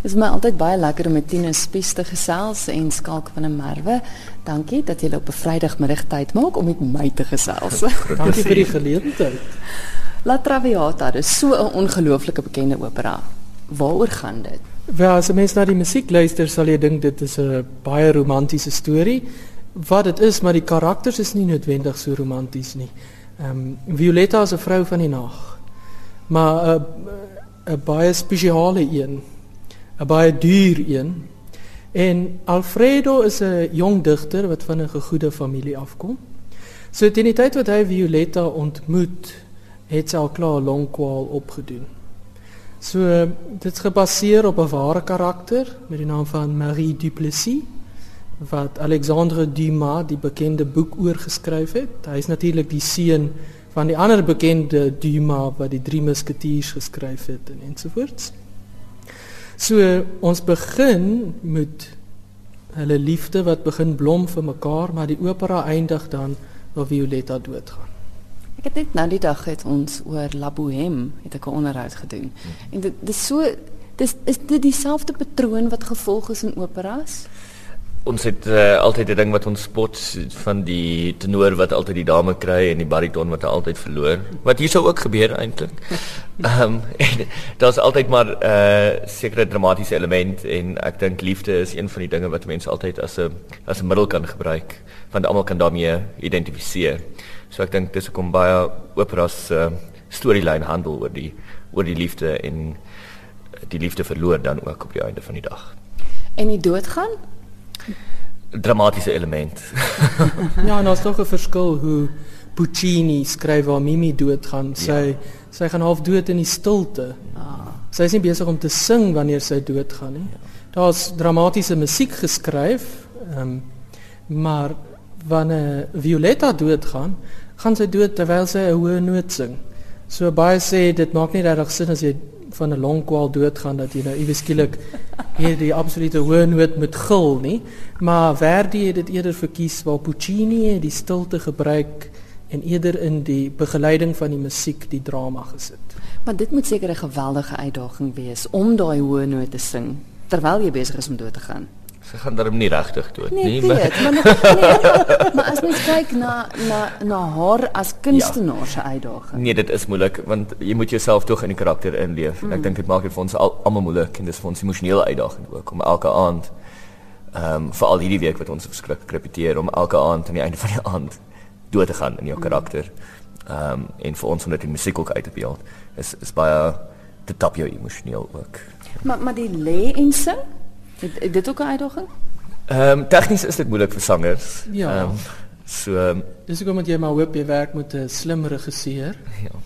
Dit is my altyd baie lekker om met Tine Spies te gesels en Skalk van der Merwe. Dankie dat jy op 'n Vrydagmiddag tyd maak om met my te gesels. Dankie vir die geleentheid. La Traviata is so 'n ongelooflike bekende opera. Waaroor gaan dit? Wel, as jy mens na die musiek luister, sal jy dink dit is 'n baie romantiese storie. Wat dit is, maar die karakters is nie noodwendig so romanties nie. Ehm um, Violetta is 'n vrou van die nag. Maar 'n 'n baie spesiale een 'n baie duur een. En Alfredo is 'n jong digter wat van 'n gegoede familie afkom. So teen die tyd wat hy Violetta ontmoet, het sy al klaar longkwal opgedoen. So dit is gebaseer op 'n ware karakter met die naam van Marie Duplessis wat Alexandre Dumas die bekende boek oorgeskryf het. Hy is natuurlik die seun van die ander bekende Dumas wat die Drie Musketiers geskryf het en ensovoorts. So ons begin met hulle liefde wat begin blom vir mekaar, maar die opera eindig dan waar Violetta doodgaan. Ek het net nou die dag het ons oor La Bohème het ek 'n onderhoud gedoen. En dit dis so dis is dit dieselfde patroon wat gevolg is in operas? Ons het uh, altyd 'n ding wat ons spot van die tenor wat altyd die dame kry en die bariton wat altyd verloor. Wat hier sou ook gebeur eintlik. Ehm um, daar's altyd maar 'n uh, sekere dramatiese element en ek dink liefde is een van die dinge wat mense altyd as 'n as 'n middel kan gebruik want almal kan daarmee identifiseer. So ek dink dis hoekom baie operas uh, storielyn handel oor die oor die liefde en die liefde verloor dan ook op die einde van die dag. En die doodgaan dramatiese element. ja, en daar's nog 'n verskil hoe Puccini skryf waar Mimi doodgaan. Sy ja. sy gaan half dood in die stilte. Ah. Sy is nie besig om te sing wanneer sy doodgaan nie. Ja. Daar's dramatiese musiek geskryf, ehm um, maar wanneer Violetta doodgaan, gaan sy dood terwyl sy 'n hoë noot sing. So baie sê dit maak nie regtig sin as jy van 'n longkwal doodgaan dat jy nou iewes skielik hier die absolute hoë noot moet gil nie. Maar Verdi het dit eerder verkies waar Puccini die stilte gebruik en eerder in die begeleiding van die musiek die drama gesit. Maar dit moet seker 'n geweldige uitdaging wees om daai hoë noot te sing terwyl jy besig is om dood te gaan Sy gaan darm nie regtig dood nee, nie, maar weet, maar, nee, maar as mens kyk na na na haar as kunstenaar se ja. uitdaging. Nee, dit is moeilik want jy moet jouself tog in die karakter inleef. Mm. Ek dink dit maak dit vir ons al, almal moeilik en dis vir ons emosionele uitdaging ook om elke aand ehm um, vir al hierdie week wat ons verskrik repeteer om elke aand aan die einde van die aand dood te gaan in jou mm. karakter. Ehm um, en vir ons om dit in musiek ook uit te beeld is is baie te tap jou emosioneel ook. Maar maar die lê en sing Het dit ook 'n uitdaging? Ehm um, tegnies is dit moeilik vir sangers. Ja. Ehm um, so um, dis hoekom moet jy maar hoop jy werk met 'n slim regisseur. Ja.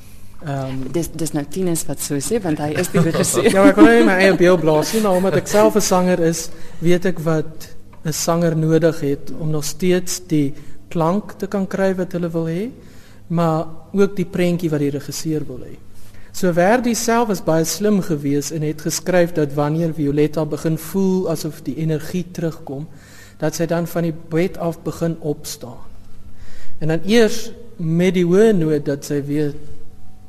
Ehm um, dis dis nou Tinus wat so sê want hy is die regisseur. ja, maar ek kon nie my eie beeld blaas nie, maar omdat ek self 'n sanger is, weet ek wat 'n sanger nodig het om nog steeds die klank te kan kry wat hulle wil hê, maar ook die prentjie wat die regisseur wil hê. So Verdi self was baie slim geweest en het geskryf dat wanneer Violetta begin voel asof die energie terugkom, dat sy dan van die bed af begin opstaan. En dan eers met die hoë noot dat sy weer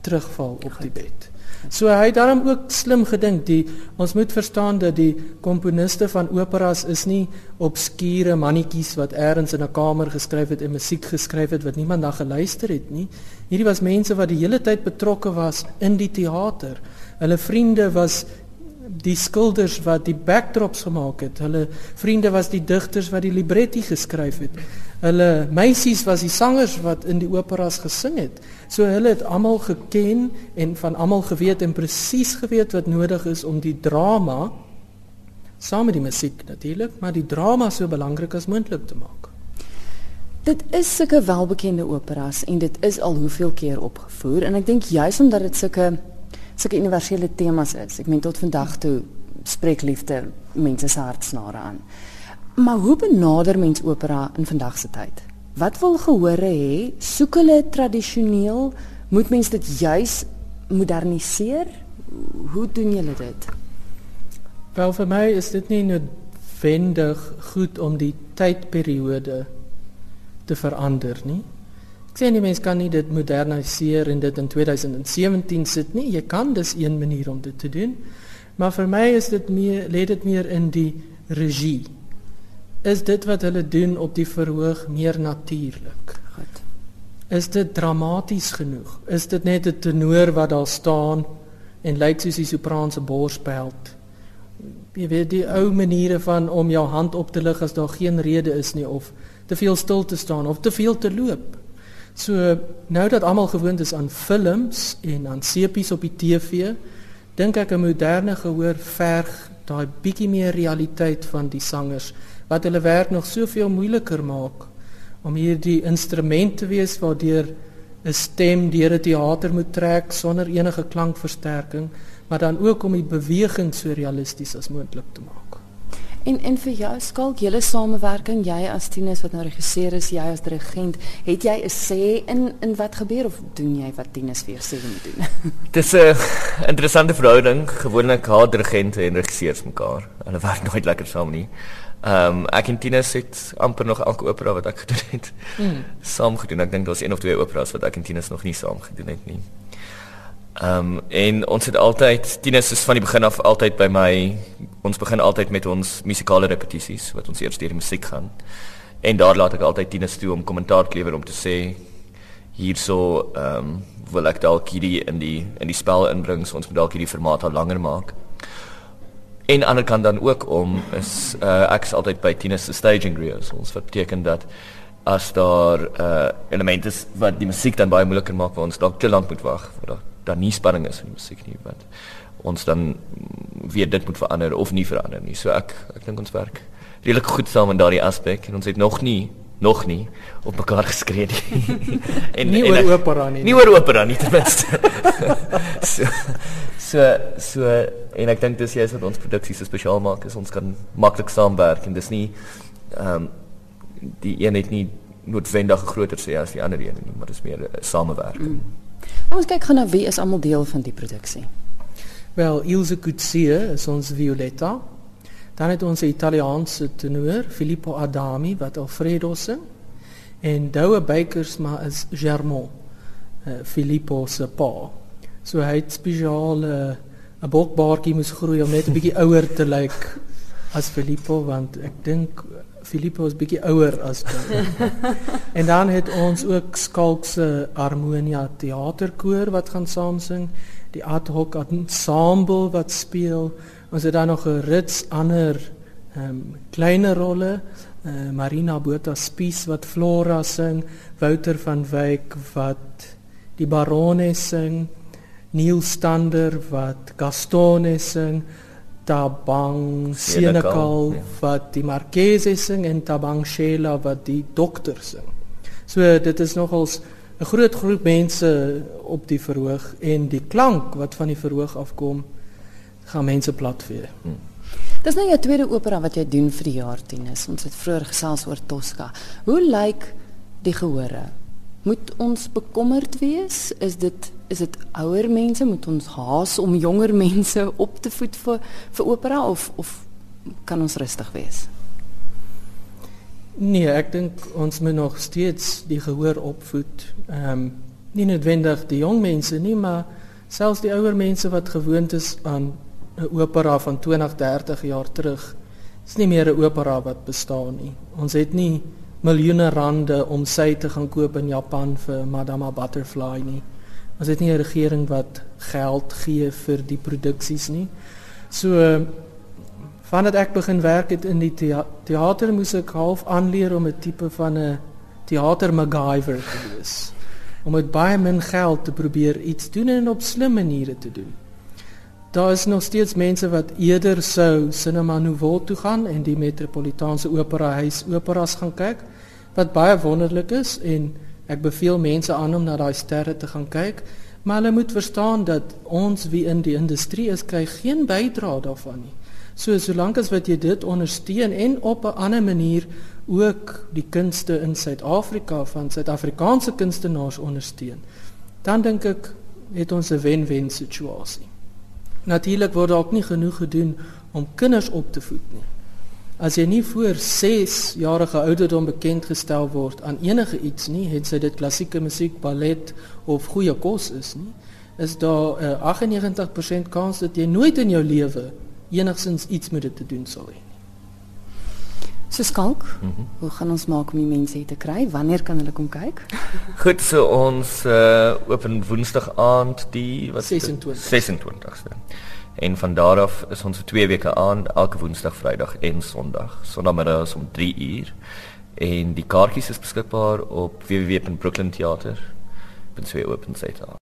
terugval op die bed. So hy het daarom ook slim gedink die ons moet verstaan dat die komponiste van operas is nie obskure mannetjies wat eers in 'n kamer geskryf het en musiek geskryf het wat niemand na geluister het nie. Hierdie was mense wat die hele tyd betrokke was in die teater. Hulle vriende was die skilders wat die backdrops gemaak het. Hulle vriende was die digters wat die libretti geskryf het. Hulle meisies was die sangers wat in die operas gesing het. So hulle het almal geken en van almal geweet en presies geweet wat nodig is om die drama saam met die musiek natuurlik, maar die drama so belangrik as moontlik te maak. Dit is sulke welbekende operas en dit is al hoeveel keer opgevoer en ek dink juis omdat dit sulke sulke universele temas is. Ek meen tot vandag toe spreek liefde mense se hartsnare aan. Maar hoe benader mens opera in vandag se tyd? Wat wil gehore hê? Soek hulle tradisioneel? Moet mens dit juis moderniseer? Hoe doen julle dit? Wel vir my is dit nie noodwendig goed om die tydperiode te verander nie. Ek sê nie mense kan nie dit moderniseer en dit in 2017 sit nie. Jy kan dis een manier om dit te doen. Maar vir my is dit meer lê dit meer in die regie. Is dit wat hulle doen op die verhoog meer natuurlik? Goed. Is dit dramaties genoeg? Is dit net 'n tenor wat daar staan en lyk soos die sopran se borspeld? Jy weet die ou maniere van om jou hand op te lig as daar geen rede is nie of te veel stil te staan of te veel te loop. So nou dat almal gewoond is aan films en aan sepies op die TV, dink ek 'n moderne gehoor verg daai bietjie meer realiteit van die sangers wat hulle werk nog soveel moeiliker maak om hierdie instrument te wees waardeur 'n stem deur 'n teater moet trek sonder enige klankversterking, maar dan ook om die beweging so realisties as moontlik te maak. En en vir jou skalk julle samewerking, jy as Tinus wat nou regisseur is, jy as dirigent, het jy 'n sê in in wat gebeur of doen jy wat Tinus vir sê moet doen? Dis 'n interessante verhouding. Gewoonlik haat dirigente en regisseurs mekaar. Hulle werk nooit lekker saam nie. Ehm um, ek en Tinus het amper nog elke opera wat ek gedoen het. Mm. Saam gedoen. Ek dink daar's een of twee operas wat ek en Tinus nog nie saam gedoen het nie. Ehm um, en ons het altyd Tinus is van die begin af altyd by my. Ons begin altyd met ons musikale repetisies wat ons eers deur die musiek gaan. En daar laat ek altyd Tinus toe om kommentaar te lewer om te sê hierso ehm um, wil ek dalk hierdie in die in die spel inbring, so ons moet dalk hierdie formaat al langer maak. En aan die ander kant dan ook om is uh, ek is altyd by Tinus se staging rehearsals wat beteken dat as daar uh, elemente is wat die musiek dan baie moeiliker maak waar ons dalk te lank moet wag vir daar nie spanning is in die musiek nie wat ons dan weer dit moet verander of nie verander nie. So ek ek dink ons werk redelik goed saam in daardie aspek en ons het nog nie nog nie op mekaar geskree nie. en nie oor opera nie. Nie oor opera nie ten minste. so so so en ek dink dis jy is wat ons produksies so spesiaal maak is ons kan maklik saamwerk en dis nie ehm um, die een het nie noodwendig groter sê as die ander een nie, maar dis meer 'n samewerking. Mm. Ons kyk gou na wie is almal deel van die produksie. Wel, Ilse Kutsie is ons Violetta. Dan het ons 'n Italiaanse tenor, Filippo Adami wat Alfredo sing. En Doue Bakers maar is Germont, uh, Filippo se pa. So hy het spesiaal 'n uh, bokbaartjie moes groei om net 'n bietjie ouer te lyk as Filippo want ek dink Filippo is bietjie ouer as dit. en dan het ons ook Skalk se Harmonia Theaterkoor wat gaan saam sing, die ad hoc ensemble wat speel. Ons het dan nog 'n rits ander ehm um, kleiner rolle, uh, Marina Botha Spies wat Flora sing, Wouter van Wyk wat die Barone sing, Neil Stander wat Gastone sing. Tabang Senekal ja. wat die Marquese sing en Tabang Shela wat die dokter sing. So dit is nogals 'n groot groep mense op die verhoog en die klank wat van die verhoog afkom gaan mense plat vee. Hmm. Dis nou jou tweede opera wat jy doen vir die jaar 10 is. Ons het vroeër gesels oor Tosca. Hoe lyk die gehore? Moet ons bekommerd wees? Is dit is dit ouer mense moet ons haas om jonger mense op te voed vir vir opera of of kan ons rustig wees? Nee, ek dink ons moet nog steeds die gehoor opvoed. Ehm um, nie noodwendig die jong mense nie, maar selfs die ouer mense wat gewoond is aan 'n opera van 20, 30 jaar terug. Dis nie meer 'n opera wat bestaan nie. Ons het nie miljoene rande om sy te gaan koop in Japan vir Madame Butterfly nie. Ons het nie 'n regering wat geld gee vir die produksies nie. So vandat ek begin werk het in die thea teater moes ek half aanleer om 'n tipe van 'n teater MacGyver te wees. Om met baie min geld te probeer iets doen en op slim maniere te doen. Daar is nog steeds mense wat eerder sou Cinema Nouveau toe gaan en die Metropolitaanse Opera Huis operas gaan kyk wat baie wonderlik is en ek beveel mense aan om na daai sterre te gaan kyk maar hulle moet verstaan dat ons wie in die industrie is kry geen bydrae daarvan nie. So solank as wat jy dit ondersteun en op 'n ander manier ook die kunste in Suid-Afrika van Suid-Afrikaanse kunstenaars ondersteun, dan dink ek het ons 'n wen-wen situasie. Natuurlik word dalk nie genoeg gedoen om kinders op te voed nie. As jy nie voor 6 jarige ouderdom bekend gestel word aan enige iets nie, het sy dit klassieke musiek, ballet of goeie kos is nie, is daar 'n uh, 98% kans dat jy nooit in jou lewe enigsins iets met dit te doen sal hê. So skalk. Mm -hmm. Hoe gaan ons maak om die mense hier te kry? Wanneer kan hulle kom kyk? Goed, so ons uh open Woensdag aand die wat 26 26ste. En van daar af is ons vir 2 weke aan elke Woensdag, Vrydag en Sondag. Sondagmiddag is om 3 uur. En die kaartjies is beskikbaar op www.brooklyntheater.co.za.